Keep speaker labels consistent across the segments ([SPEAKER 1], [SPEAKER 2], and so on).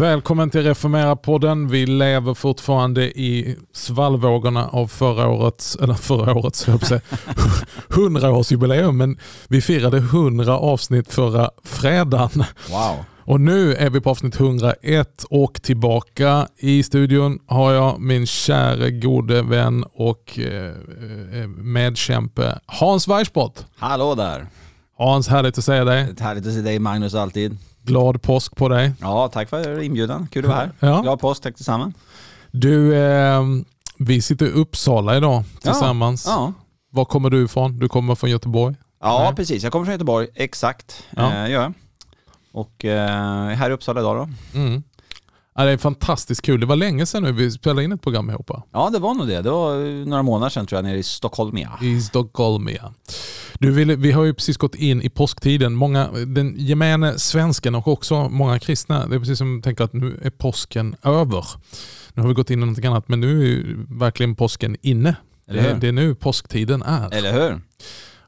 [SPEAKER 1] Välkommen till Reformera-podden. Vi lever fortfarande i svallvågorna av förra årets, eller förra årets, 100-årsjubileum. Men vi firade 100 avsnitt förra fredagen.
[SPEAKER 2] Wow.
[SPEAKER 1] Och nu är vi på avsnitt 101 och tillbaka. I studion har jag min käre gode vän och eh, eh medkämpe Hans Weissbrott.
[SPEAKER 2] Hallå där.
[SPEAKER 1] Hans, härligt att se dig.
[SPEAKER 2] Härligt att se dig Magnus alltid.
[SPEAKER 1] Glad påsk på dig.
[SPEAKER 2] Ja, tack för inbjudan. Kul att vara här.
[SPEAKER 1] Ja.
[SPEAKER 2] Glad påsk, tack detsamma.
[SPEAKER 1] Du, eh, vi sitter i Uppsala idag tillsammans.
[SPEAKER 2] Ja. ja.
[SPEAKER 1] Var kommer du ifrån? Du kommer från Göteborg?
[SPEAKER 2] Ja, Nej. precis. Jag kommer från Göteborg, exakt. Ja. Eh, ja. Och eh, här i Uppsala idag då.
[SPEAKER 1] Mm. Ja, det är fantastiskt kul. Det var länge sedan nu vi spelade in ett program ihop.
[SPEAKER 2] Ja, det var nog det. Det var några månader sedan tror jag, nere i Stockholm. Ja.
[SPEAKER 1] I Stockholm, ja. Du, vi, vi har ju precis gått in i påsktiden. Många, den gemene svensken och också många kristna, det är precis som tänker att nu är påsken över. Nu har vi gått in i någonting annat, men nu är ju verkligen påsken inne. Det, det är nu påsktiden är.
[SPEAKER 2] Eller hur?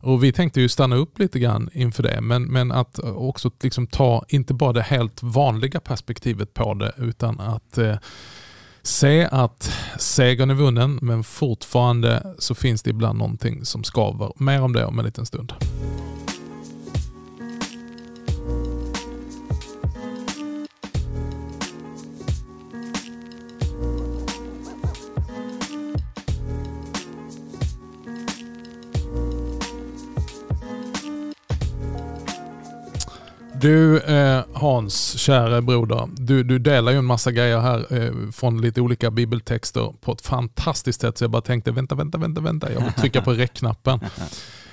[SPEAKER 1] Och Vi tänkte ju stanna upp lite grann inför det, men, men att också liksom ta, inte bara det helt vanliga perspektivet på det, utan att eh, se att segern är vunnen, men fortfarande så finns det ibland någonting som skaver. Mer om det om en liten stund. Du eh, Hans, kära broder. Du, du delar ju en massa grejer här eh, från lite olika bibeltexter på ett fantastiskt sätt. Så jag bara tänkte vänta, vänta, vänta, vänta. Jag vill trycka på räckknappen.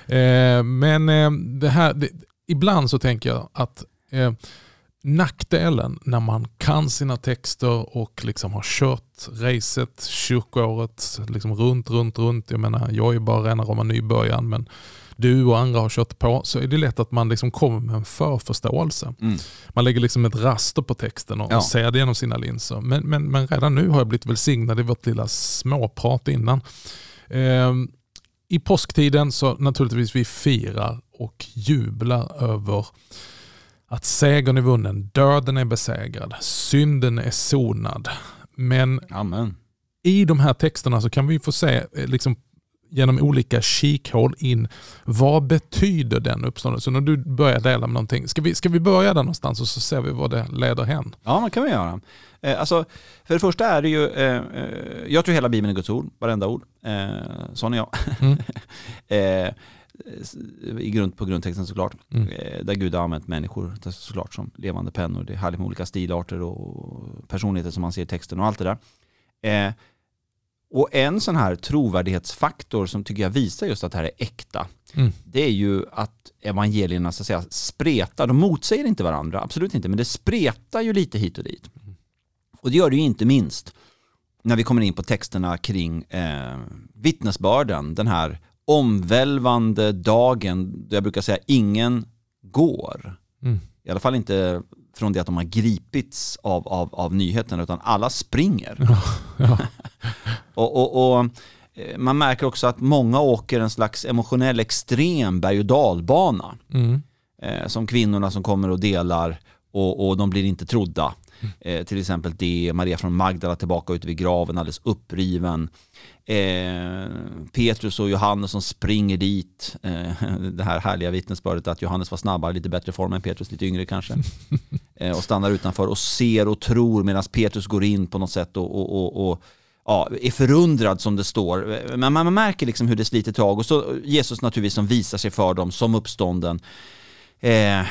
[SPEAKER 1] Eh, men eh, det här, det, ibland så tänker jag att eh, nackdelen när man kan sina texter och liksom har kört racet, kyrkoåret liksom runt, runt, runt. Jag menar, jag är bara rena rama nybörjaren men du och andra har kört på så är det lätt att man liksom kommer med en förförståelse. Mm. Man lägger liksom ett raster på texten och, ja. ser det genom sina linser. Men, men, men redan nu har jag blivit välsignad i vårt lilla småprat innan. Eh, I påsktiden så naturligtvis vi firar och jublar över att segern är vunnen, döden är besegrad, synden är sonad. Men
[SPEAKER 2] Amen.
[SPEAKER 1] i de här texterna så kan vi få se eh, liksom genom olika kikhål in vad betyder den uppståndelsen? När du börjar dela med någonting. Ska vi, ska vi börja där någonstans och så ser vi vad det leder hän?
[SPEAKER 2] Ja, det kan vi göra. Eh, alltså, för det första är det ju, eh, eh, jag tror hela Bibeln är Guds ord, varenda ord. Sån är jag. Mm. i grund, på grundtexten såklart. Mm. Där Gud har använt människor såklart som levande pennor. Det är härligt med olika stilarter och personligheter som man ser i texten och allt det där. Och en sån här trovärdighetsfaktor som tycker jag visar just att det här är äkta, mm. det är ju att evangelierna så att säga spretar. De motsäger inte varandra, absolut inte, men det spretar ju lite hit och dit. Och det gör det ju inte minst när vi kommer in på texterna kring eh, vittnesbörden, den här omvälvande dagen, där jag brukar säga ingen går. Mm. I alla fall inte från det att de har gripits av, av, av nyheterna, utan alla springer. Ja, ja. och, och, och, eh, man märker också att många åker en slags emotionell extrem berg och dalbana. Mm. Eh, som kvinnorna som kommer och delar och, och de blir inte trodda. Eh, till exempel det, Maria från Magdala tillbaka ute vid graven, alldeles uppriven. Eh, Petrus och Johannes som springer dit. Eh, det här härliga vittnesbördet att Johannes var snabbare, lite bättre form än Petrus, lite yngre kanske. Eh, och stannar utanför och ser och tror medan Petrus går in på något sätt och, och, och, och ja, är förundrad som det står. Men man märker liksom hur det sliter tag och så Jesus naturligtvis som visar sig för dem som uppstånden. Eh,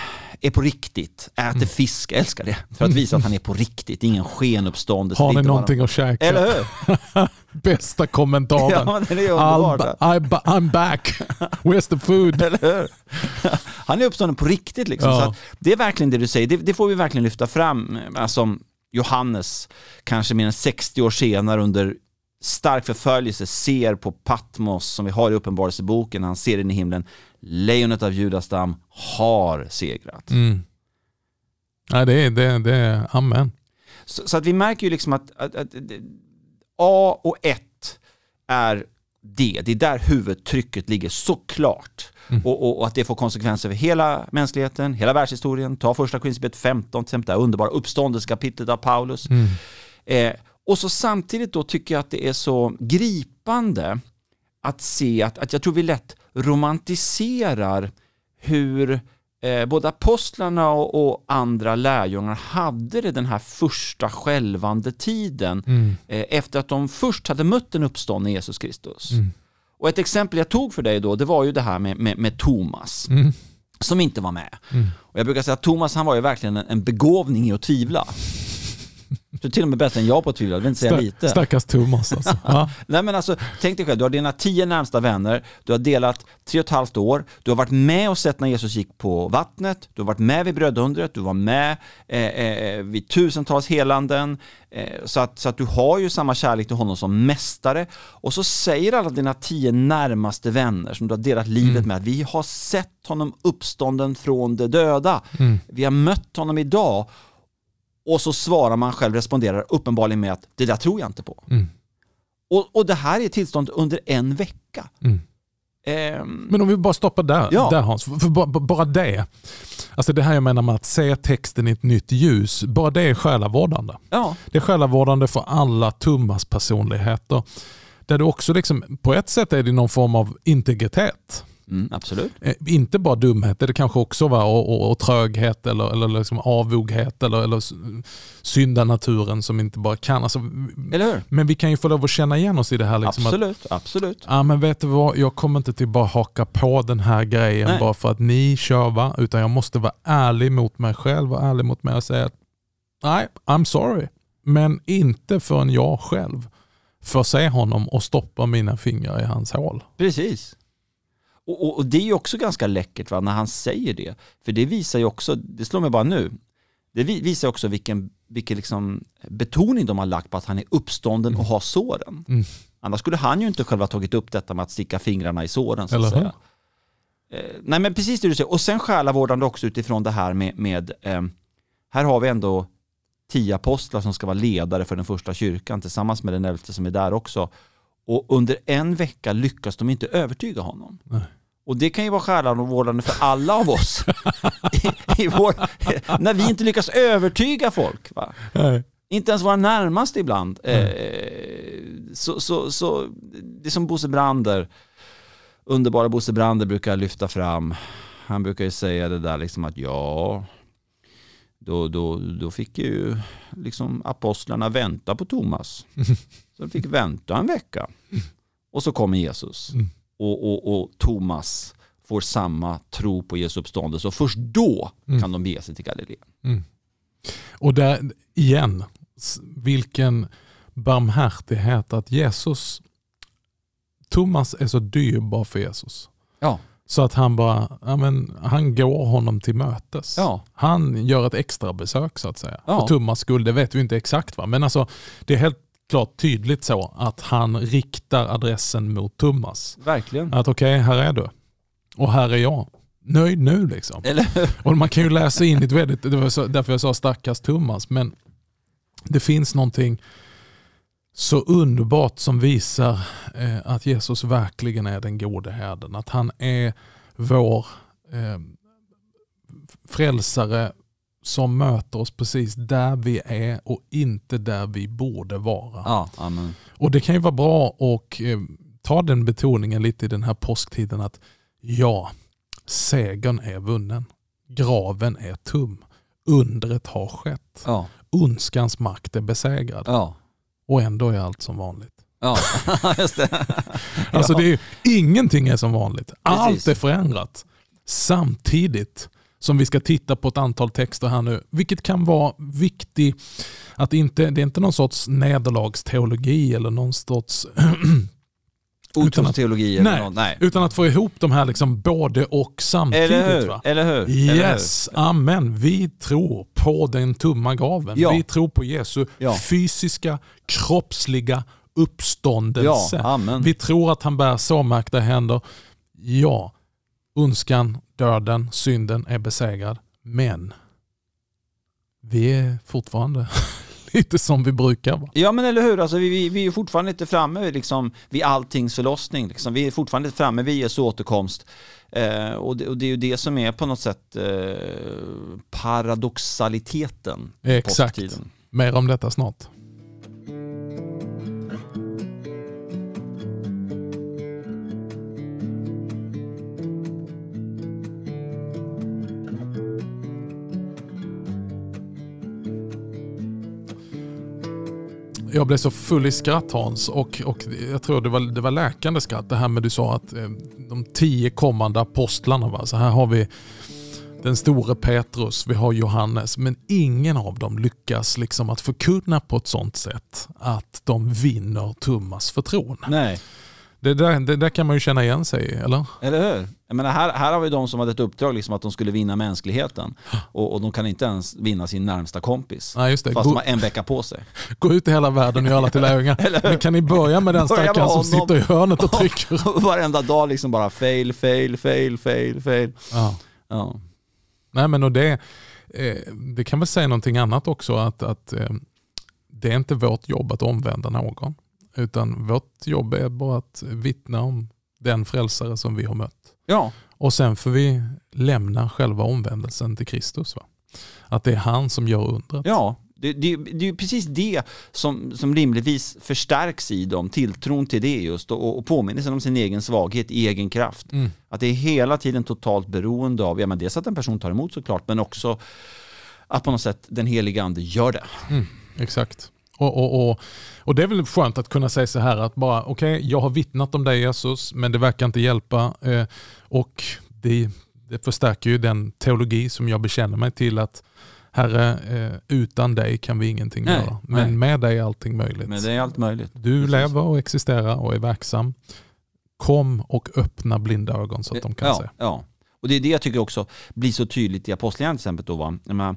[SPEAKER 2] är på riktigt, äter mm. fisk, jag älskar det. För att visa att han är på riktigt, ingen skenuppståndelse.
[SPEAKER 1] Har ni någonting att käka?
[SPEAKER 2] Eller hur?
[SPEAKER 1] Bästa kommentaren.
[SPEAKER 2] Ja, det är underbart.
[SPEAKER 1] I'm, I'm back, where's the food?
[SPEAKER 2] Eller hur? Han är uppstånden på riktigt liksom. Ja. Så det är verkligen det du säger, det, det, får vi verkligen lyfta fram. Alltså, Johannes, kanske mer än 60 år senare under stark förföljelse, ser på Patmos som vi har i Uppenbarelseboken, han ser in i himlen lejonet av Judastam har segrat. Mm.
[SPEAKER 1] Ja, det är, det, det är amen.
[SPEAKER 2] Så, så, att vi märker ju liksom att, att, att, A och 1 är det. Det är där huvudtrycket ligger såklart.
[SPEAKER 1] Mm.
[SPEAKER 2] Och, och, och att det får konsekvenser för hela mänskligheten, hela världshistorien. Ta första Korinthierbrevet 15 till exempel, det här underbara uppståndelsekapitlet av Paulus.
[SPEAKER 1] Mm.
[SPEAKER 2] Eh, och så samtidigt då tycker jag att det är så gripande att se att, att jag tror vi lätt romantiserar hur eh, både apostlarna och, och andra lärjungar hade det den här första skälvande tiden
[SPEAKER 1] Mm.
[SPEAKER 2] eh, efter att de först hade mött den uppståndne Jesus Kristus.
[SPEAKER 1] Mm.
[SPEAKER 2] Och ett exempel jag tog för dig då, det var ju det här med, med, med Thomas,
[SPEAKER 1] Mm.
[SPEAKER 2] som inte var med.
[SPEAKER 1] Mm.
[SPEAKER 2] Och jag brukar säga att Thomas han var ju verkligen en, en begåvning i att tvivla. Så till och med bättre än jag på tvivla, det vill inte säga
[SPEAKER 1] Stack-
[SPEAKER 2] lite.
[SPEAKER 1] Stackars Thomas alltså. Ja.
[SPEAKER 2] Nej men alltså, tänk dig själv, du har dina tio närmsta vänner, du har delat tre och ett halvt år, du har varit med och sett när Jesus gick på vattnet, du har varit med vid brödundret, du var med eh, eh, vid tusentals helanden, eh, så, att, så att du har ju samma kärlek till honom som mästare. Och så säger alla dina tio närmaste vänner som du har delat livet med att vi har sett honom uppstånden från de döda,
[SPEAKER 1] Mm.
[SPEAKER 2] vi har mött honom idag. Och så svarar man själv, responderar uppenbarligen med att det där tror jag inte på.
[SPEAKER 1] Mm.
[SPEAKER 2] Och, och det här är tillstånd under en vecka.
[SPEAKER 1] Mm.
[SPEAKER 2] Ehm,
[SPEAKER 1] Men om vi bara stoppar där,
[SPEAKER 2] Ja.
[SPEAKER 1] där Hans. För, för bara, bara det. Alltså det här jag menar med att se texten i ett nytt ljus. Bara det är själavårdande.
[SPEAKER 2] ja,
[SPEAKER 1] Det är själavårdande för alla Tummas personligheter. Där du också liksom, på ett sätt är det någon form av integritet.
[SPEAKER 2] Mm, absolut.
[SPEAKER 1] Eh, inte bara dumhet, det kanske också var och, och, och tröghet eller, eller liksom avoghet eller, eller syndanaturen som inte bara kan. Alltså,
[SPEAKER 2] Eller hur?
[SPEAKER 1] men vi kan ju få lov att känna igen oss i det här. Liksom att,
[SPEAKER 2] absolut, absolut.
[SPEAKER 1] Ja men vet du vad, jag kommer inte till bara haka på den här grejen
[SPEAKER 2] Nej.
[SPEAKER 1] bara för att ni kör va, utan jag måste vara ärlig mot mig själv och ärlig mot mig och säga att nej, I'm sorry. Men inte förrän jag själv får se honom och stoppa mina fingrar i hans hål.
[SPEAKER 2] Precis. Och, och, och det är ju också ganska läckert va, när han säger det. För det visar ju också, det slår mig bara nu, det vi- visar också vilken, vilken liksom betoning de har lagt på att han är uppstånden och har såren.
[SPEAKER 1] Mm.
[SPEAKER 2] Annars skulle han ju inte själv ha tagit upp detta med att sticka fingrarna i såren. Så att säga. Eh, nej men precis det du säger. Och sen själavårdande också utifrån det här med, med eh, här har vi ändå tio apostlar som ska vara ledare för den första kyrkan tillsammans med den elfte som är där också. Och under en vecka lyckas de inte övertyga honom.
[SPEAKER 1] Nej.
[SPEAKER 2] Och det kan ju vara själavårdande för alla av oss. I, i vår, när vi inte lyckas övertyga folk. Va?
[SPEAKER 1] Nej.
[SPEAKER 2] Inte ens våra närmaste ibland.
[SPEAKER 1] Mm.
[SPEAKER 2] Eh, så, så, så det är som Bosse Brander, underbara Bosse Brander brukar lyfta fram. Han brukar ju säga det där liksom att ja, då, då, då fick ju liksom apostlarna vänta på Thomas. Så de fick vänta en vecka. Och så kommer Jesus. Och, och, och Thomas får samma tro på Jesu uppståndelse. Och först då
[SPEAKER 1] Mm.
[SPEAKER 2] kan de bege sig till Galileen.
[SPEAKER 1] Mm. Och där igen, vilken barmhärtighet att Jesus, Thomas är så dyrbar för Jesus.
[SPEAKER 2] Ja.
[SPEAKER 1] Så att han bara, ja, men, han går honom till mötes.
[SPEAKER 2] Ja.
[SPEAKER 1] Han gör ett extra besök så att säga.
[SPEAKER 2] Ja.
[SPEAKER 1] För Thomas skull, det vet vi inte exakt va. Men alltså, det är helt klart tydligt så att han riktar adressen mot Thomas.
[SPEAKER 2] Verkligen.
[SPEAKER 1] Att okej, här är du. Och här är jag. Nöjd nu liksom.
[SPEAKER 2] Eller?
[SPEAKER 1] Och man kan ju läsa in ett väldigt, det var så, därför jag sa stackars Thomas, men det finns någonting så underbart som visar eh, att Jesus verkligen är den gode herden. Att han är vår eh, frälsare som möter oss precis där vi är och inte där vi borde vara.
[SPEAKER 2] Ja, amen.
[SPEAKER 1] Och det kan ju vara bra att eh, ta den betoningen lite i den här påsktiden att ja, segern är vunnen. Graven är tum. Undret har skett.
[SPEAKER 2] Ja,
[SPEAKER 1] Ondskans makt är besegrad.
[SPEAKER 2] ja,
[SPEAKER 1] Och ändå är allt som vanligt.
[SPEAKER 2] ja. just det.
[SPEAKER 1] Alltså det är, ingenting är som vanligt. Allt
[SPEAKER 2] Precis.
[SPEAKER 1] är förändrat. Samtidigt som vi ska titta på ett antal texter här nu, vilket kan vara viktigt. Att inte, det är inte någon sorts nederlagsteologi eller någon sorts
[SPEAKER 2] Otrosteologi eller
[SPEAKER 1] Nej.
[SPEAKER 2] något. Nej.
[SPEAKER 1] Utan att få ihop de här liksom både och samtidigt.
[SPEAKER 2] Eller hur?
[SPEAKER 1] Va?
[SPEAKER 2] Eller hur? Eller
[SPEAKER 1] Yes, amen. Vi tror på den tumma graven.
[SPEAKER 2] Ja.
[SPEAKER 1] Vi tror på Jesu
[SPEAKER 2] Ja.
[SPEAKER 1] fysiska, kroppsliga
[SPEAKER 2] hur?
[SPEAKER 1] uppståndelse.
[SPEAKER 2] Ja.
[SPEAKER 1] Vi tror att han bär såmärkta händer. Ja, ondskan, döden, synden är besegrad. Men vi är fortfarande lite som vi brukar. Va?
[SPEAKER 2] Ja men eller hur, alltså, vi, vi, vi är fortfarande inte framme liksom, vid alltings förlossning. Liksom. Vi är fortfarande inte framme vid Jesu återkomst. Eh, och, det, och, det, är ju det som är på något sätt eh, paradoxaliteten.
[SPEAKER 1] Exakt. Mer om detta snart. Jag blev så full i skratt Hans och, och jag tror det var, det var läkande skratt. Det här med du sa att eh, de tio kommande apostlarna. Va? Så här har vi den store Petrus, vi har Johannes, men ingen av dem lyckas liksom att förkunna på ett sånt sätt att de vinner Tummas förtroende.
[SPEAKER 2] Nej.
[SPEAKER 1] Det där, det där kan man ju känna igen sig i, eller?
[SPEAKER 2] Eller hur? Jag menar, här, här har vi de som hade ett uppdrag liksom att de skulle vinna mänskligheten. Och, och de kan inte ens vinna sin närmsta kompis.
[SPEAKER 1] Nej, just det.
[SPEAKER 2] Fast
[SPEAKER 1] Gå,
[SPEAKER 2] de har en vecka på sig.
[SPEAKER 1] gå ut i hela världen och göra alla till lärjungar. Men kan ni börja med den stackaren som sitter i hörnet och trycker?
[SPEAKER 2] Varenda dag liksom bara fail, fail, fail, fail, fail.
[SPEAKER 1] Ja.
[SPEAKER 2] Ja.
[SPEAKER 1] Nej men och det, eh, det kan väl säga någonting annat också att, att eh, det är inte vårt jobb att omvända någon. Utan vårt jobb är bara att vittna om den frälsare som vi har mött.
[SPEAKER 2] ja,
[SPEAKER 1] Och sen får vi lämna själva omvändelsen till Kristus. Va? Att det är han som gör undret.
[SPEAKER 2] ja. Det, det, det är precis det som, som rimligtvis förstärks i dem, tilltron till det just och, och påminnelsen om sin egen svaghet, egen kraft.
[SPEAKER 1] Mm.
[SPEAKER 2] Att det är hela tiden totalt beroende av, ja men dels att en person tar emot såklart, men också att på något sätt den heliga ande gör det.
[SPEAKER 1] Exakt. Och, och, och, och det är väl skönt att kunna säga så här att bara okej, jag har vittnat om dig Jesus, men det verkar inte hjälpa. Eh, och det, det förstärker ju den teologi som jag bekänner mig till att Herre, eh, utan dig kan vi ingenting
[SPEAKER 2] Nej,
[SPEAKER 1] göra. Men
[SPEAKER 2] nej.
[SPEAKER 1] med dig är allting möjligt.
[SPEAKER 2] Men det är allt möjligt.
[SPEAKER 1] Du
[SPEAKER 2] Precis.
[SPEAKER 1] lever och existerar och är verksam. Kom och öppna blinda ögon så att de kan
[SPEAKER 2] ja,
[SPEAKER 1] se.
[SPEAKER 2] Ja, och det är det jag tycker också blir så tydligt i Apostlagärningarna till exempel. Då, va? Menar,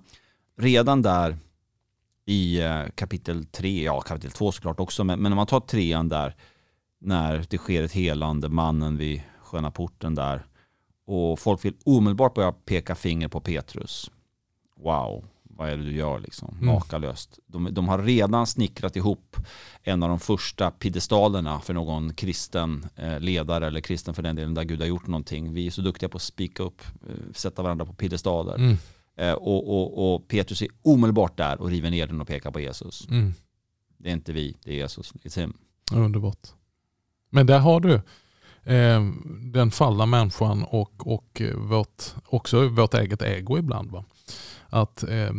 [SPEAKER 2] redan där i eh, kapitel 3, ja kapitel 2 såklart också, men, men om man tar trean där, när det sker ett helande, mannen vid sköna porten där, och folk vill omedelbart börja peka finger på Petrus. Wow, vad är det du gör liksom?
[SPEAKER 1] Mm.
[SPEAKER 2] Makalöst. De, de har redan snickrat ihop en av de första piedestalerna för någon kristen eh, ledare eller kristen för den delen där Gud har gjort någonting. Vi är så duktiga på att spika upp, eh, sätta varandra på piedestaler.
[SPEAKER 1] Mm,
[SPEAKER 2] och, och, och Petrus är omedelbart där och river ner den och pekar på Jesus.
[SPEAKER 1] mm.
[SPEAKER 2] Det är inte vi, det är Jesus. It's him.
[SPEAKER 1] Underbart. Men där har du eh, den fallna människan och, och eh, vårt, också vårt eget ego ibland. Va? Att, eh,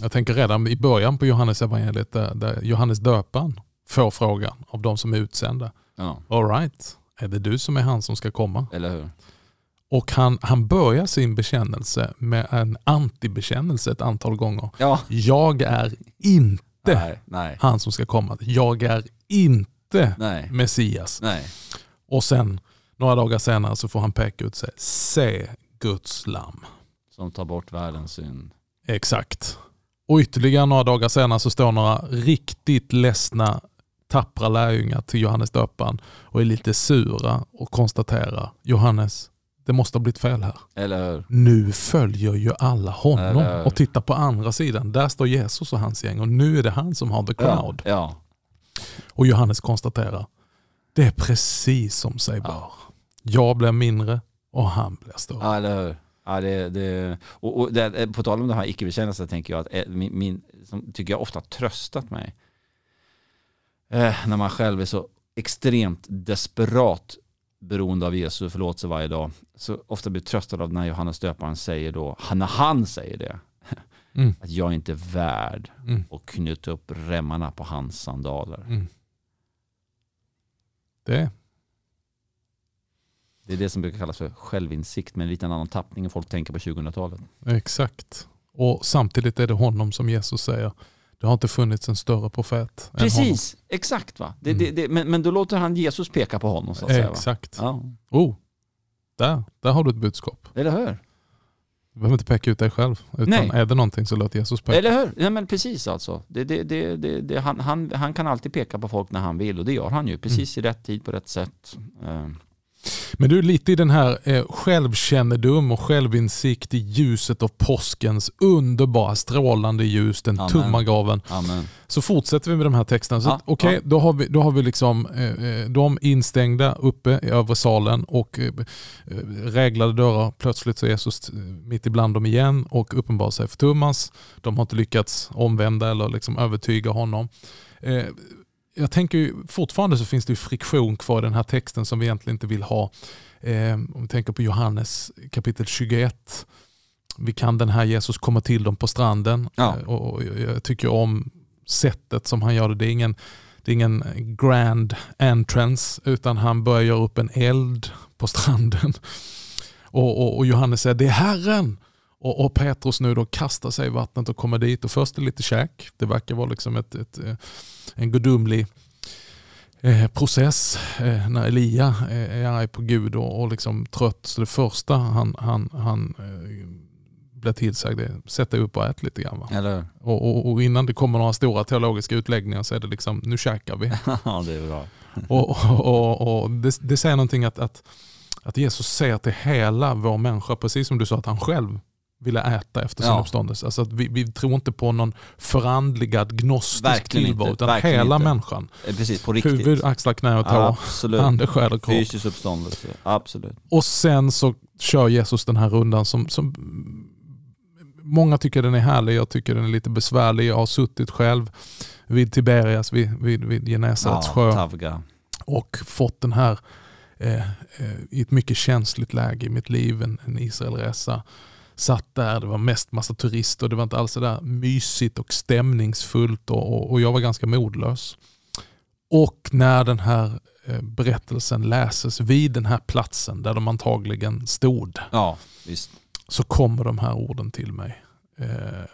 [SPEAKER 1] jag tänker redan i början på Johannes evangeliet där, där Johannes döparen får frågan av de som är utsända.
[SPEAKER 2] Ja,
[SPEAKER 1] All right, är det du som är han som ska komma?
[SPEAKER 2] eller hur?
[SPEAKER 1] Och han, han börjar sin bekännelse med en antibekännelse ett antal gånger.
[SPEAKER 2] Ja.
[SPEAKER 1] Jag är inte
[SPEAKER 2] Nej, nej,
[SPEAKER 1] han som ska komma. Jag är inte
[SPEAKER 2] nej,
[SPEAKER 1] Messias.
[SPEAKER 2] nej.
[SPEAKER 1] Och sen några dagar senare så får han peka ut sig. Se Guds lamm.
[SPEAKER 2] Som tar bort världens synd.
[SPEAKER 1] Exakt. Och ytterligare några dagar senare så står några riktigt ledsna tappra lärjungar till Johannes döparen och är lite sura och konstaterar Johannes, det måste ha blivit fel här.
[SPEAKER 2] Eller?
[SPEAKER 1] Nu följer ju alla honom
[SPEAKER 2] Eller-
[SPEAKER 1] och tittar på andra sidan. Där står Jesus och hans gäng och nu är det han som har the crowd.
[SPEAKER 2] Ja, ja.
[SPEAKER 1] Och Johannes konstaterar, det är precis som sig bör.
[SPEAKER 2] Ja.
[SPEAKER 1] Jag blir mindre och han blir större.
[SPEAKER 2] Eller hur? Ja, det, det, och, och det, på tal om det här icke-bekännelsen tänker jag att eh, min, min, som tycker jag ofta tröstat mig. Eh, när man själv är så extremt desperat beroende av Jesu förlåtelse varje dag. Så ofta blir tröstad av när Johannes döparen säger då, när han säger det,
[SPEAKER 1] Mm.
[SPEAKER 2] att jag inte är värd
[SPEAKER 1] Mm.
[SPEAKER 2] att knyta upp remmarna på hans sandaler.
[SPEAKER 1] Mm. Det,
[SPEAKER 2] Det är det som brukar kallas för självinsikt med en liten annan tappning än folk tänker på 2000-talet.
[SPEAKER 1] exakt. Och samtidigt är det honom som Jesus säger, det har inte funnits en större profet.
[SPEAKER 2] Precis, exakt va. Det, det, det, men, men då låter han Jesus peka på honom så att säga. Va?
[SPEAKER 1] Exakt.
[SPEAKER 2] Ja,
[SPEAKER 1] Oh, där, där har du ett budskap.
[SPEAKER 2] eller hur?
[SPEAKER 1] Du behöver inte peka ut dig själv. Utan
[SPEAKER 2] Nej.
[SPEAKER 1] är det någonting så låt Jesus peka.
[SPEAKER 2] Eller hur? Ja, men precis alltså. Det, det, det, det, han, han, han kan alltid peka på folk när han vill och det gör han ju. Precis i rätt tid på rätt sätt.
[SPEAKER 1] Men du, lite i den här eh, självkännedom och självinsikt i ljuset av påskens underbara strålande ljus, den
[SPEAKER 2] Amen.
[SPEAKER 1] tumma gaven.
[SPEAKER 2] Amen.
[SPEAKER 1] Så fortsätter vi med de här texterna. Så
[SPEAKER 2] Ja,
[SPEAKER 1] Okej,
[SPEAKER 2] ja.
[SPEAKER 1] då har vi, då har vi liksom eh, eh, de instängda uppe i övre salen och eh, eh, reglade dörrar. Plötsligt så är Jesus eh, mitt ibland dem igen och uppenbarar sig för Thomas. De har inte lyckats omvända eller liksom övertyga honom. Eh, jag tänker ju, fortfarande så finns det ju friktion kvar i den här texten som vi egentligen inte vill ha. Eh, om vi tänker på Johannes kapitel 21. Vi kan den här Jesus komma till dem på stranden.
[SPEAKER 2] Ja.
[SPEAKER 1] Eh, och och jag tycker om sättet som han gör det. Det är ingen, det är ingen grand entrance utan han börjar göra upp en eld på stranden. Och, och, och Johannes säger det är Herren. Och, och Petrus nu då kastar sig i vattnet och kommer dit och först är det lite käk. Det verkar vara liksom ett, ett, eh, en gudomlig eh, process eh, när Elia är arg på Gud och, liksom trött. Så det första han, han, han blir tillsagd är sätt dig upp och ät lite grann.
[SPEAKER 2] Eller
[SPEAKER 1] Och, och, och innan det kommer några stora teologiska utläggningar så är det liksom, nu käkar vi.
[SPEAKER 2] Ja, det är bra.
[SPEAKER 1] Och, och, och, och det, det säger någonting att, att, att Jesus ser till hela vår människa, precis som du sa att han själv ville äta efter sin
[SPEAKER 2] Ja.
[SPEAKER 1] uppståndelse. Alltså att vi, vi tror inte på någon förandligad gnostisk tillvaro, utan
[SPEAKER 2] verkligen
[SPEAKER 1] hela
[SPEAKER 2] inte.
[SPEAKER 1] människan.
[SPEAKER 2] Eh, Precis, på riktigt.
[SPEAKER 1] Huvud, axlar, knä och tå, ande, själ och kropp.
[SPEAKER 2] Fysisk uppståndelse. Absolut.
[SPEAKER 1] Och sen så kör Jesus den här rundan som, som många tycker den är härlig, jag tycker den är lite besvärlig. Jag har suttit själv vid Tiberias, vid, vid, vid Genesarets sjö
[SPEAKER 2] Tavga.
[SPEAKER 1] och fått den här eh, eh, i ett mycket känsligt läge i mitt liv, en, en Israelresa. Satt där, det var mest massa turister, det var inte alls så där mysigt och stämningsfullt och, och, jag var ganska modlös. Och när den här eh, berättelsen läses vid den här platsen där de antagligen stod
[SPEAKER 2] Ja,
[SPEAKER 1] så kommer de här orden till mig. Eh,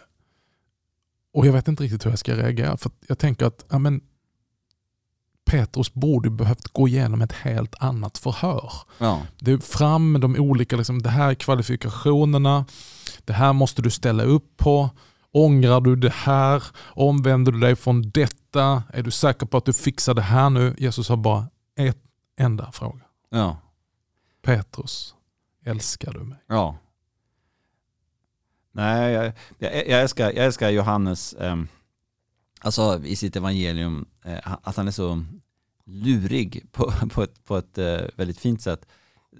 [SPEAKER 1] och jag vet inte riktigt hur jag ska reagera. För jag tänker att ja, men, Petrus borde behövt gå igenom ett helt annat förhör.
[SPEAKER 2] Ja.
[SPEAKER 1] Det är fram med de olika, liksom, det här är kvalifikationerna, det här måste du ställa upp på. Ångrar du det här? Omvänder du dig från detta? Är du säker på att du fixar det här nu? Jesus har bara ett enda fråga.
[SPEAKER 2] Ja.
[SPEAKER 1] Petrus, älskar du mig?
[SPEAKER 2] Ja. Nej, jag, jag, jag, älskar, jag älskar Johannes, ehm, alltså i sitt evangelium, eh, att han är så lurig på, på ett, på ett eh, väldigt fint sätt.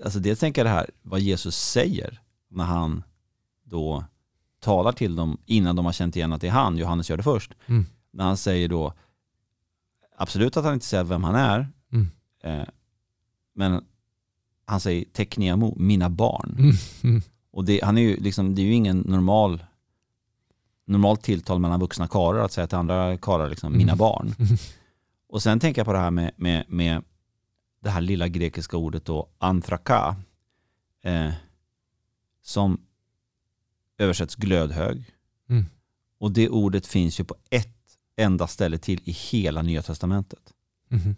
[SPEAKER 2] Alltså dels tänker jag det här, vad Jesus säger när han då talar till dem innan de har känt igen att det är han, Johannes gör det först.
[SPEAKER 1] Mm.
[SPEAKER 2] När han säger då, absolut att han inte säger vem han är,
[SPEAKER 1] Mm.
[SPEAKER 2] eh, men han säger tekniamo, mina barn.
[SPEAKER 1] Mm. Mm.
[SPEAKER 2] Och det, han är ju liksom, det är ju ingen normal normalt tilltal mellan vuxna karlar att säga till andra karlar liksom, mina
[SPEAKER 1] Mm.
[SPEAKER 2] barn.
[SPEAKER 1] Mm.
[SPEAKER 2] Och sen tänker jag på det här med, med, med det här lilla grekiska ordet då, anthraka, eh, som översätts glödhög.
[SPEAKER 1] Mm.
[SPEAKER 2] Och det ordet finns ju på ett enda ställe till i hela nya testamentet.
[SPEAKER 1] Mhm.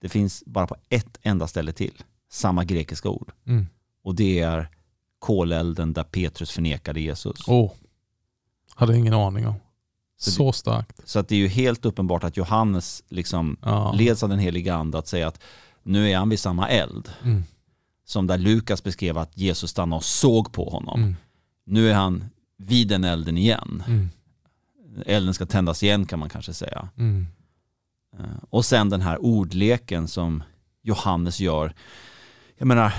[SPEAKER 2] Det finns bara på ett enda ställe till, samma grekiska ord.
[SPEAKER 1] Mm.
[SPEAKER 2] Och det är kolelden där Petrus förnekade Jesus.
[SPEAKER 1] Åh, hade ingen aning om.
[SPEAKER 2] Så
[SPEAKER 1] Så starkt.
[SPEAKER 2] Så att det är ju helt uppenbart att Johannes liksom
[SPEAKER 1] Ja.
[SPEAKER 2] leds av den heliga ande att säga att nu är han vid samma eld.
[SPEAKER 1] Mm.
[SPEAKER 2] Som där Lukas beskrev att Jesus stannade och såg på honom.
[SPEAKER 1] Mm.
[SPEAKER 2] Nu är han vid den elden igen.
[SPEAKER 1] Mm.
[SPEAKER 2] Elden ska tändas igen kan man kanske säga.
[SPEAKER 1] Mm.
[SPEAKER 2] Eh, Och sen den här ordleken som Johannes gör. Jag menar,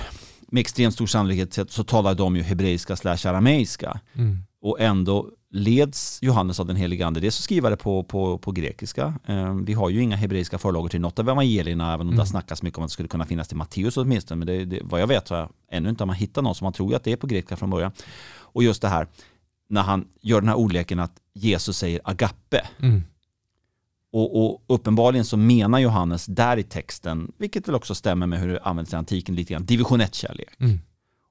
[SPEAKER 2] med extremt stor sannolikhet så- så talar de ju hebreiska slash arameiska.
[SPEAKER 1] Mm.
[SPEAKER 2] Och ändå leds Johannes av den heliga ande. Dels så skriver det på, på, på grekiska. Eh, vi har ju inga hebreiska förlagor till något av evangelierna, även om
[SPEAKER 1] Mm.
[SPEAKER 2] det snackas mycket om att det skulle kunna finnas till Matteus åtminstone. Men det, det, vad jag vet så har jag ännu inte man hittat någon, så man tror att det är på grekiska från början. Och just det här, när han gör den här ordleken att Jesus säger agape.
[SPEAKER 1] Mm.
[SPEAKER 2] Och, och uppenbarligen så menar Johannes där i texten, vilket väl också stämmer med hur det används i antiken lite grann, division 1-kärlek.
[SPEAKER 1] Mm.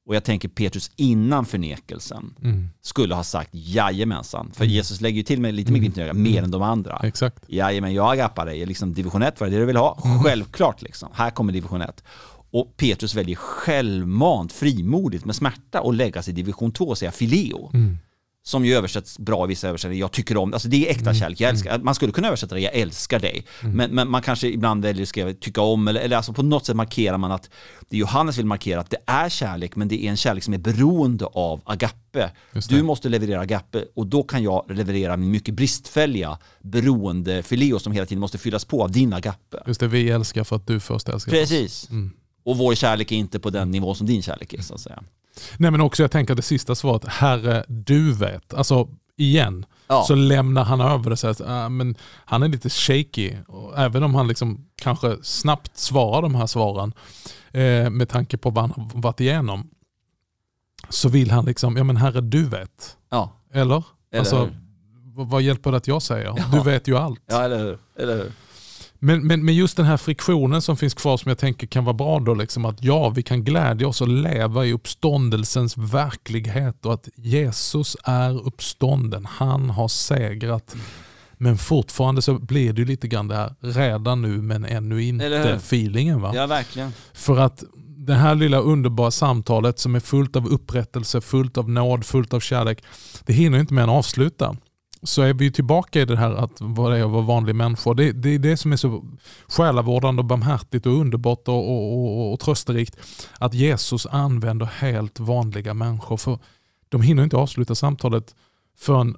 [SPEAKER 2] Och jag tänker Petrus innan förnekelsen
[SPEAKER 1] Mm.
[SPEAKER 2] skulle ha sagt jajamensan. För
[SPEAKER 1] Mm.
[SPEAKER 2] Jesus lägger ju till med lite med
[SPEAKER 1] Mm.
[SPEAKER 2] glimten ögat, mer
[SPEAKER 1] Mm.
[SPEAKER 2] än de andra.
[SPEAKER 1] Exakt.
[SPEAKER 2] Jajamän, jag agappar dig. Liksom division 1, vad är det du vill ha?
[SPEAKER 1] Mm.
[SPEAKER 2] Självklart liksom. Här kommer division 1. Och Petrus väljer självmant, frimodigt, med smärta att lägga sig i division 2 och säga fileo.
[SPEAKER 1] Mm.
[SPEAKER 2] Som ju översätts bra i vissa översättningar. Jag tycker om, alltså det är äkta
[SPEAKER 1] Mm.
[SPEAKER 2] kärlek. Jag älskar, man skulle kunna översätta det, jag älskar dig. Men, men man kanske ibland väljer att skriva tycka om, eller, eller alltså på något sätt markerar man att det Johannes vill markera att det är kärlek, men det är en kärlek som är beroende av agape. Du måste leverera agape och då kan jag leverera min mycket bristfälliga beroende fileo som hela tiden måste fyllas på av din agape.
[SPEAKER 1] Just det, vi älskar för att du först älskar oss.
[SPEAKER 2] Precis.
[SPEAKER 1] Mm.
[SPEAKER 2] Och vår kärlek är inte på den nivå som din kärlek är så att säga.
[SPEAKER 1] Nej men också jag tänker det sista svaret, Herre du vet. Alltså igen,
[SPEAKER 2] Ja.
[SPEAKER 1] så lämnar han över det så att äh, men han är lite shaky. Och även om han liksom kanske snabbt svarar de här svaren eh, med tanke på vad han har varit igenom. Så vill han liksom, ja men Herre du vet.
[SPEAKER 2] Ja,
[SPEAKER 1] Eller?
[SPEAKER 2] eller
[SPEAKER 1] alltså, vad hjälper det att jag säger?
[SPEAKER 2] Ja.
[SPEAKER 1] Du vet ju allt.
[SPEAKER 2] Ja, eller hur? Eller hur?
[SPEAKER 1] Men, men, men just den här friktionen som finns kvar som jag tänker kan vara bra då, liksom att ja, vi kan glädja oss och leva i uppståndelsens verklighet och att Jesus är uppstånden. Han har segrat. Men fortfarande så blir det ju lite grann det här redan nu men ännu inte feelingen. Va?
[SPEAKER 2] Ja, verkligen.
[SPEAKER 1] För att det här lilla underbara samtalet som är fullt av upprättelse, fullt av nåd, fullt av kärlek. Det hinner inte mer än avsluta. Så är vi tillbaka i det här att vad det är att vara vanlig människa. Det, det är det som är så själavårdande och barmhärtigt och underbart och, och, och, och trösterikt. Att Jesus använder helt vanliga människor. För de hinner inte avsluta samtalet förrän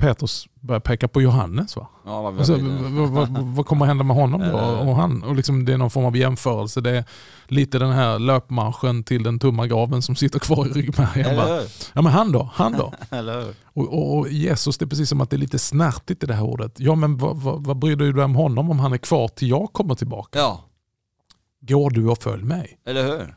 [SPEAKER 1] Petrus börjar peka på Johannes. Va?
[SPEAKER 2] Ja, vad,
[SPEAKER 1] Alltså, vad, vad, vad kommer hända med honom då?
[SPEAKER 2] Eh.
[SPEAKER 1] Och han, och liksom det är någon form av jämförelse. Det är lite den här löpmarschen till den tomma graven som sitter kvar i ryggmärgen. Ja men han då? Han då? Och, och, och Jesus, det är precis som att det är lite snärtigt i det här ordet. Ja men vad, vad, vad bryr du dig om honom om han är kvar till jag kommer tillbaka?
[SPEAKER 2] Ja,
[SPEAKER 1] Går du och följ mig?
[SPEAKER 2] eller hur?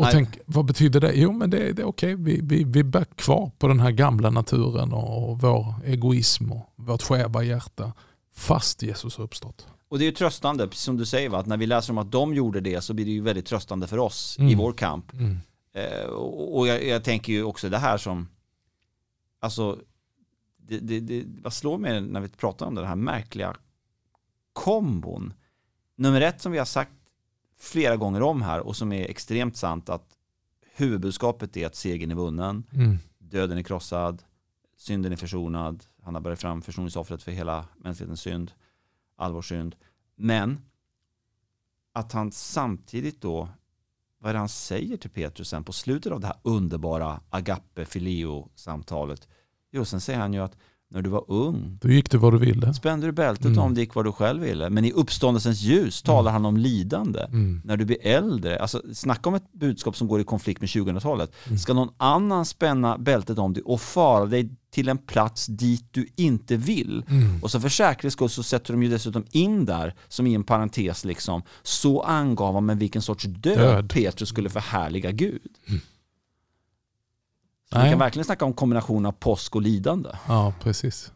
[SPEAKER 1] Och
[SPEAKER 2] Nej.
[SPEAKER 1] tänk, vad betyder det? Jo men det, det är okej, vi, vi, vi är kvar på den här gamla naturen och, vår egoism och vårt skeva hjärta. Fast Jesus har uppstått.
[SPEAKER 2] Och det är ju tröstande, precis som du säger, va? att när vi läser om att de gjorde det så blir det ju väldigt tröstande för oss i
[SPEAKER 1] Mm.
[SPEAKER 2] vår kamp.
[SPEAKER 1] Mm.
[SPEAKER 2] Eh, och och jag, jag tänker ju också det här som, alltså, det, det, det, vad slår mig när vi pratar om den här märkliga kombon. Nummer ett som vi har sagt flera gånger om här och som är extremt sant att huvudbudskapet är att segern är vunnen,
[SPEAKER 1] Mm.
[SPEAKER 2] döden är krossad, synden är försonad, han har börjat fram försoningsoffret för hela mänsklighetens synd, all vår synd. Men att han samtidigt då, vad är det han säger till Petrus sen på slutet av det här underbara agape filio samtalet? Jo, sen säger han ju att när du var ung
[SPEAKER 1] Då gick du vad du ville.
[SPEAKER 2] spände du bältet
[SPEAKER 1] Mm.
[SPEAKER 2] om det gick vad du själv ville. Men i uppståndelsens ljus talar han om lidande.
[SPEAKER 1] Mm.
[SPEAKER 2] När du blir äldre, alltså snacka om ett budskap som går i konflikt med 2000-talet.
[SPEAKER 1] Mm.
[SPEAKER 2] Ska någon annan spänna bältet om dig och fara dig till en plats dit du inte vill.
[SPEAKER 1] Mm.
[SPEAKER 2] Och så för säkerhets skull så sätter de ju dessutom in där, som i en parentes liksom, så angav han med vilken sorts död,
[SPEAKER 1] Död.
[SPEAKER 2] Petrus skulle förhärliga Gud. Så vi kan verkligen snacka om kombination av påsk och lidande.
[SPEAKER 1] Ja, precis.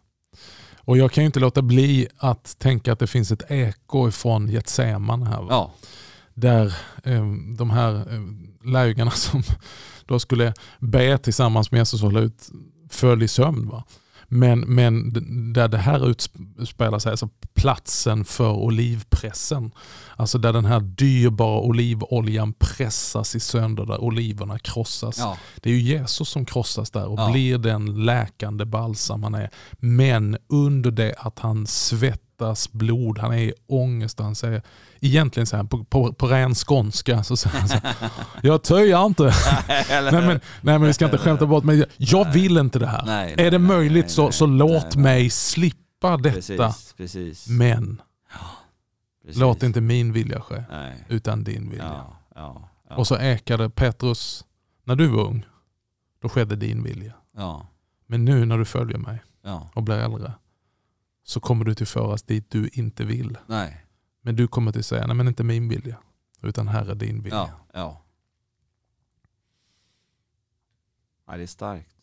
[SPEAKER 1] Och jag kan ju inte låta bli att tänka att det finns ett eko ifrån Getseman här. Va?
[SPEAKER 2] Ja,
[SPEAKER 1] Där eh, de här eh, lärjungarna som då skulle be tillsammans med Jesus och hålla ut föll i sömn. Va? Men, men där det här utspelar sig, alltså platsen för olivpressen. Alltså där den här dyrbara olivoljan pressas i sönder, där oliverna krossas.
[SPEAKER 2] ja,
[SPEAKER 1] Det är ju Jesus som krossas där och
[SPEAKER 2] Ja.
[SPEAKER 1] blir den läkande balsam han är. Men under det att han svettas blod, han är i ångest han säger, egentligen så här, på, på, på ren skånska så säger han så här, jag töjar inte. Nej, men, nej men vi ska inte skämta bort men jag vill inte det här.
[SPEAKER 2] Nej,
[SPEAKER 1] är
[SPEAKER 2] nej,
[SPEAKER 1] det
[SPEAKER 2] nej,
[SPEAKER 1] möjligt så, så låt mig slippa detta.
[SPEAKER 2] Precis, precis.
[SPEAKER 1] Men
[SPEAKER 2] precis.
[SPEAKER 1] låt inte min vilja ske, utan din vilja.
[SPEAKER 2] Ja, ja, ja.
[SPEAKER 1] Och så ekade Petrus, när du var ung, då skedde din vilja.
[SPEAKER 2] ja,
[SPEAKER 1] Men nu när du följer mig och blir äldre så kommer du till föras dit du inte vill.
[SPEAKER 2] Nej.
[SPEAKER 1] Men du kommer till säga, nej men inte min vilja, utan Herre din vilja.
[SPEAKER 2] Ja, ja. ja. Det är starkt.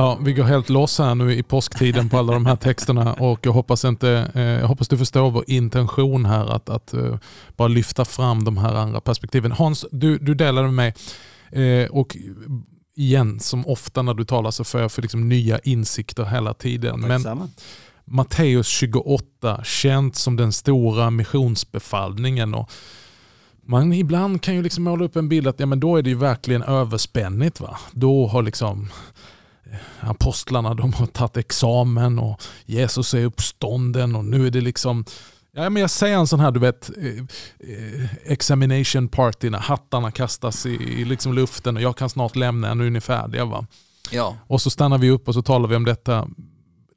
[SPEAKER 1] Ja, vi går helt loss här nu i påsktiden på alla de här texterna och jag hoppas, inte, eh, jag hoppas du förstår vår intention här att, att eh, bara lyfta fram de här andra perspektiven. Hans, du, du delade med mig eh, och igen, som ofta när du talar så får jag för liksom nya insikter hela tiden. Men Matteus 28, känt som den stora missionsbefallningen. Och man ibland kan ju liksom måla upp en bild att ja, men då är det ju verkligen överspännigt. Va? Då har liksom apostlarna de har tagit examen och Jesus är uppstånden och nu är det liksom Ja, men jag säger en sån här du vet eh, eh, examination party när hattarna kastas i, i liksom luften och jag kan snart lämna, nu är ni färdiga. Va?
[SPEAKER 2] Ja.
[SPEAKER 1] Och så stannar vi upp och så talar vi om detta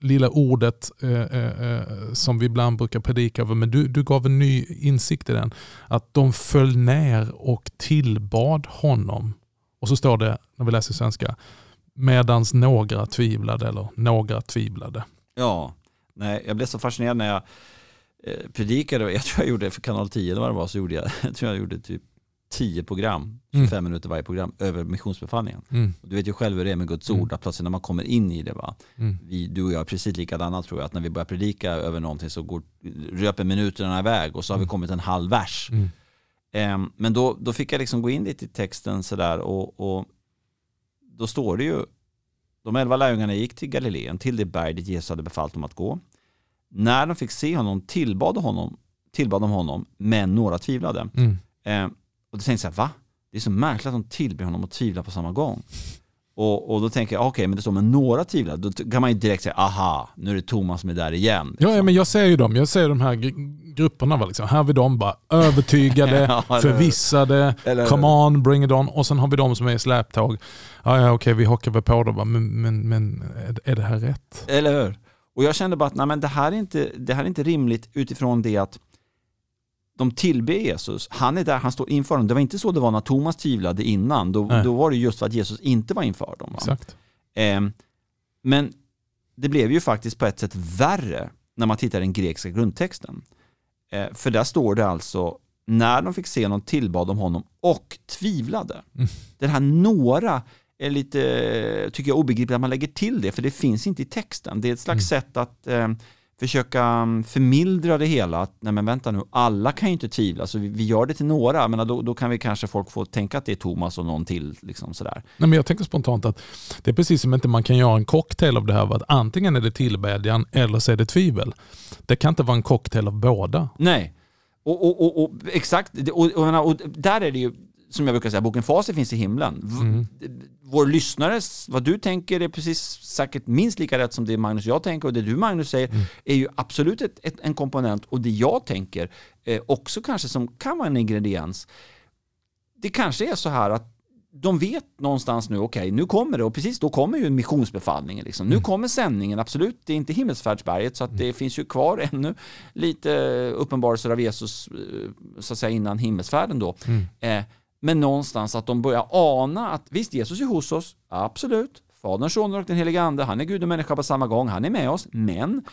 [SPEAKER 1] lilla ordet eh, eh, eh, som vi ibland brukar predika över, men du, du gav en ny insikt i den. Att de föll ner och tillbad honom. Och så står det, när vi läser svenska, medans några tvivlade eller några tvivlade.
[SPEAKER 2] Ja, nej, jag blev så fascinerad när jag eh, predikade, jag tror jag gjorde för kanal 10 eller vad det var, så gjorde jag, jag tror jag gjorde typ 10 program, 25 mm. minuter varje program, över missionsbefallningen. Mm. Du vet ju själv hur det är med Guds ord, mm. att plötsligt när man kommer in i det, va? Mm. Vi, du och jag är precis likadana tror jag, att när vi börjar predika över någonting så går, röper minuterna iväg och så har vi mm. kommit en halv vers. Um, men då, då fick jag liksom gå in lite i texten sådär och, och då står det ju, de elva lärjungarna gick till Galileen, till det berg dit Jesus hade befallt dem att gå. När de fick se honom tillbad, honom, tillbad de honom, men några tvivlade. Mm. Eh, och då tänkte jag va? Det är så märkligt att de tillber honom och tvivlar på samma gång. Och, och då tänker jag, okej, okay, men det står med några tvivlar. Då kan man ju direkt säga, aha, nu är det Thomas som är där igen.
[SPEAKER 1] Liksom. Ja, men jag ser ju dem. Jag ser de här grupperna. Va, liksom. Här har vi dem bara övertygade, ja, förvissade, come on, bring it on. Och sen har vi de som är i släptåg. Ja, ja okej, okay, vi hockar väl på det. Men, men, men är det här rätt?
[SPEAKER 2] Eller hur? Och jag kände bara att nej, men det, här är inte, det här är inte rimligt utifrån det att de tillber Jesus. Han är där, han står inför dem. Det var inte så det var när Thomas tvivlade innan. Då, då var det just för att Jesus inte var inför dem. Eh, men det blev ju faktiskt på ett sätt värre när man tittar i den grekiska grundtexten. Eh, för där står det alltså, när de fick se honom tillbad de honom och tvivlade. Mm. Det här några är lite, tycker jag, obegripligt att man lägger till det, för det finns inte i texten. Det är ett slags mm. sätt att eh, försöka mm, förmildra det hela. Att, nej men vänta nu, alla kan ju inte tvivla, så vi, vi gör det till några, men då, då, kan vi kanske folk få tänka att det är Thomas och någon till. Liksom sådär.
[SPEAKER 1] Nej, men jag tänker spontant att det är precis som att man kan göra en cocktail av det här, att antingen är det tillbedjan eller så är det tvivel. Det kan inte vara en cocktail av båda.
[SPEAKER 2] Nej, och, och, och, och exakt, och, och, där är det ju som jag brukar säga, boken Facit finns i himlen. Mm. Vår lyssnare, vad du tänker är precis säkert minst lika rätt som det Magnus och jag tänker och det du Magnus säger mm. är ju absolut ett, ett, en komponent och det jag tänker eh, också kanske som kan vara en ingrediens. Det kanske är så här att de vet någonstans nu, okej, okay, nu kommer det och precis då kommer ju missionsbefallningen. Liksom. Nu mm. kommer sändningen, absolut, det är inte himmelsfärdsberget så att det mm. finns ju kvar ännu lite uppenbarelser av Jesus eh, så att säga innan himmelsfärden då. Mm. Eh, men någonstans att de börjar ana att visst, Jesus är hos oss, absolut. Fadern, Sonen och den helige Ande, han är Gud och människa på samma gång, han är med oss, men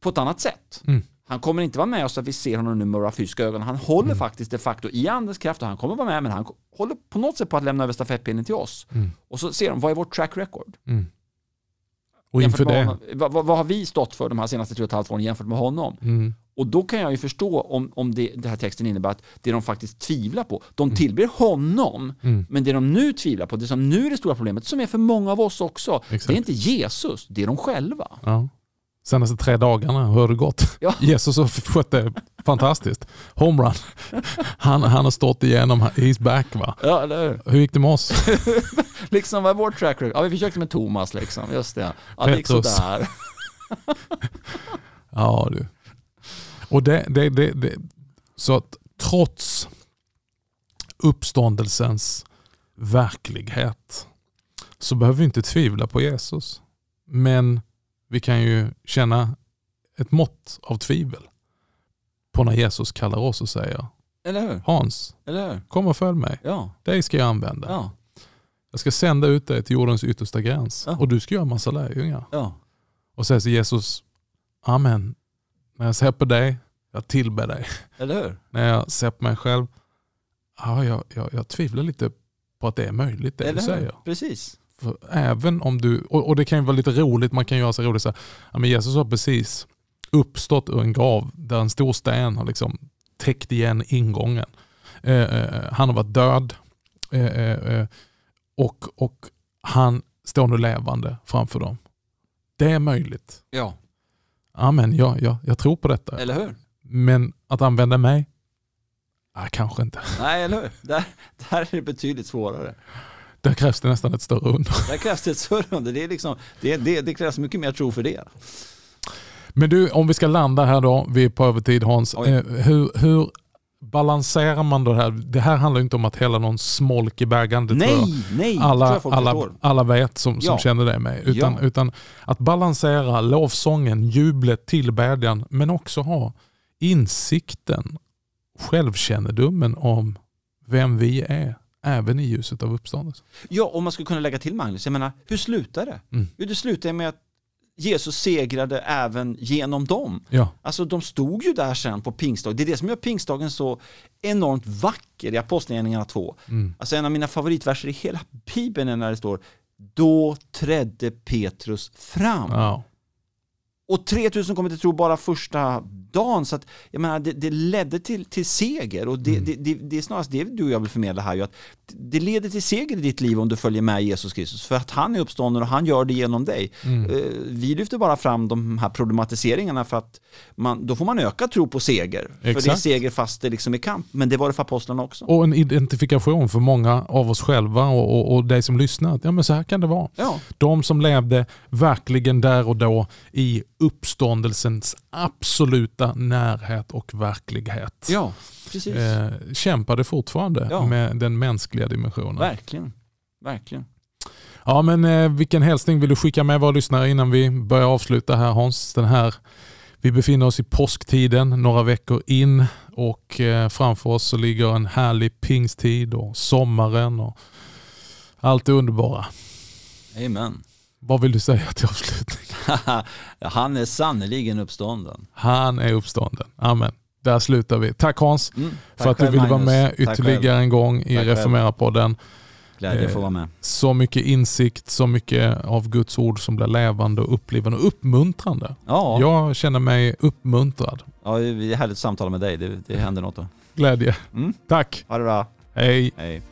[SPEAKER 2] på ett annat sätt. Mm. Han kommer inte vara med oss så att vi ser honom nu med våra fysiska ögon. Han håller mm. faktiskt de facto i andens kraft och han kommer vara med, men han håller på något sätt på att lämna över stafettpinnen till oss. Mm. Och så ser de, vad är vårt track record?
[SPEAKER 1] Och inför det.
[SPEAKER 2] vad, vad, har vi stått för de här senaste tre och ett halvt åren jämfört med honom? Mm. Och då kan jag ju förstå om, om det, det här texten innebär att det de faktiskt tvivlar på, de mm. tillber honom, mm. men det de nu tvivlar på, det som nu är det stora problemet, som är för många av oss också, Exakt. det är inte Jesus, det är de själva.
[SPEAKER 1] Ja. Senaste tre dagarna, hur har det gått? Ja. Jesus har skött det fantastiskt. Homerun. Han, han har stått igenom, he's back va?
[SPEAKER 2] Ja, eller
[SPEAKER 1] hur gick det med oss?
[SPEAKER 2] liksom, vad är vårt track record? Ja, vi försökte med Thomas liksom, just det. Ja, det gick sådär.
[SPEAKER 1] ja du. Och det, det, det, det, så att trots uppståndelsens verklighet så behöver vi inte tvivla på Jesus. Men vi kan ju känna ett mått av tvivel på när Jesus kallar oss och säger
[SPEAKER 2] hur?
[SPEAKER 1] Hans,
[SPEAKER 2] hur?
[SPEAKER 1] kom och följ mig.
[SPEAKER 2] Ja.
[SPEAKER 1] Dig ska jag använda.
[SPEAKER 2] Ja.
[SPEAKER 1] Jag ska sända ut dig till jordens yttersta gräns ja. och du ska göra massa lärjungar.
[SPEAKER 2] Ja.
[SPEAKER 1] Och säger Jesus, Amen, när jag ser på dig, jag tillber dig.
[SPEAKER 2] Hur?
[SPEAKER 1] När jag ser på mig själv, ja, jag, jag, jag tvivlar lite på att det är möjligt det
[SPEAKER 2] Eller
[SPEAKER 1] du säger.
[SPEAKER 2] Precis.
[SPEAKER 1] Även om du, och, och det kan ju vara lite roligt, man kan göra sig roligt så här, ja, men Jesus har precis uppstått ur en grav där en stor sten har liksom täckt igen ingången. Eh, eh, han har varit död eh, eh, eh, och, och han står nu levande framför dem. Det är möjligt.
[SPEAKER 2] Ja,
[SPEAKER 1] Amen, ja, ja, jag tror på detta.
[SPEAKER 2] eller hur?
[SPEAKER 1] Men att använda mig? Ah, kanske inte.
[SPEAKER 2] Nej, eller hur? Där, där är det betydligt svårare.
[SPEAKER 1] Där krävs det nästan ett större under.
[SPEAKER 2] Där krävs det ett större under. Det, är liksom, det, det, det krävs mycket mer tro för det.
[SPEAKER 1] Men du, om vi ska landa här då, vi är på övertid Hans. Eh, hur, hur balanserar man då det här? Det här handlar inte om att hälla någon smolk i bägaren. det tror jag.
[SPEAKER 2] Nej, nej, tror
[SPEAKER 1] alla,
[SPEAKER 2] jag folk
[SPEAKER 1] alla,
[SPEAKER 2] förstår.
[SPEAKER 1] alla vet som, som
[SPEAKER 2] Ja.
[SPEAKER 1] känner det med. Utan,
[SPEAKER 2] Ja.
[SPEAKER 1] utan att balansera lovsången, jublet, tillbedjan, men också ha insikten, självkännedomen om vem vi är, även i ljuset av uppståndelsen.
[SPEAKER 2] Ja, om man skulle kunna lägga till Magnus, jag menar, hur slutar det?
[SPEAKER 1] Mm.
[SPEAKER 2] Jo, det slutar med att Jesus segrade även genom dem.
[SPEAKER 1] Ja,
[SPEAKER 2] Alltså de stod ju där sen på pingstdagen. Det är det som gör pingstdagen så enormt vacker i Apostlagärningarna 2.
[SPEAKER 1] mm.
[SPEAKER 2] Alltså en av mina favoritverser i hela Bibeln är när det står Då trädde Petrus fram.
[SPEAKER 1] ja.
[SPEAKER 2] Och 3000 kommer till tro bara första dagen. Så att, jag menar, det, det ledde till, till seger. Och det,
[SPEAKER 1] Mm.
[SPEAKER 2] det, det, det är snarast det du och jag vill förmedla här. Ju, att det leder till seger i ditt liv om du följer med Jesus Kristus. För att han är uppstånden och han gör det genom dig.
[SPEAKER 1] Mm.
[SPEAKER 2] Eh, Vi lyfter bara fram de här problematiseringarna för att man, då får man öka tro på seger. För det är
[SPEAKER 1] Exakt.
[SPEAKER 2] seger fast det liksom är kamp. Men det var det för apostlarna också.
[SPEAKER 1] Och en identifikation för många av oss själva och, och, och dig som lyssnar. Ja, men så här kan det vara.
[SPEAKER 2] Ja,
[SPEAKER 1] De som levde verkligen där och då i uppståndelsens absoluta närhet och verklighet.
[SPEAKER 2] ja precis.
[SPEAKER 1] Eh, kämpade fortfarande
[SPEAKER 2] Ja.
[SPEAKER 1] med den mänskliga dimensionen.
[SPEAKER 2] Verkligen. Verkligen.
[SPEAKER 1] Ja, men eh, vilken hälsning vill du skicka med våra lyssnare innan vi börjar avsluta här Hans? Den här, vi befinner oss i påsktiden, några veckor in och eh, framför oss så ligger en härlig pingsttid och sommaren och allt det underbara.
[SPEAKER 2] Amen.
[SPEAKER 1] Vad vill du säga till avslutning?
[SPEAKER 2] Han är sannerligen uppstånden.
[SPEAKER 1] Han är uppstånden. Amen. Där slutar vi. Tack Hans
[SPEAKER 2] Mm.
[SPEAKER 1] för
[SPEAKER 2] Tack
[SPEAKER 1] att du ville vara med ytterligare en gång i. Reformera-podden.
[SPEAKER 2] Glädje att
[SPEAKER 1] Eh,
[SPEAKER 2] få vara med.
[SPEAKER 1] Så mycket insikt, så mycket av Guds ord som blir levande och upplivande och uppmuntrande.
[SPEAKER 2] Ja,
[SPEAKER 1] Jag känner mig uppmuntrad.
[SPEAKER 2] ja, det är härligt att samtala med dig. Det, det händer något då.
[SPEAKER 1] Glädje.
[SPEAKER 2] Mm.
[SPEAKER 1] Tack.
[SPEAKER 2] Ha det bra.
[SPEAKER 1] Hej.
[SPEAKER 2] Hej.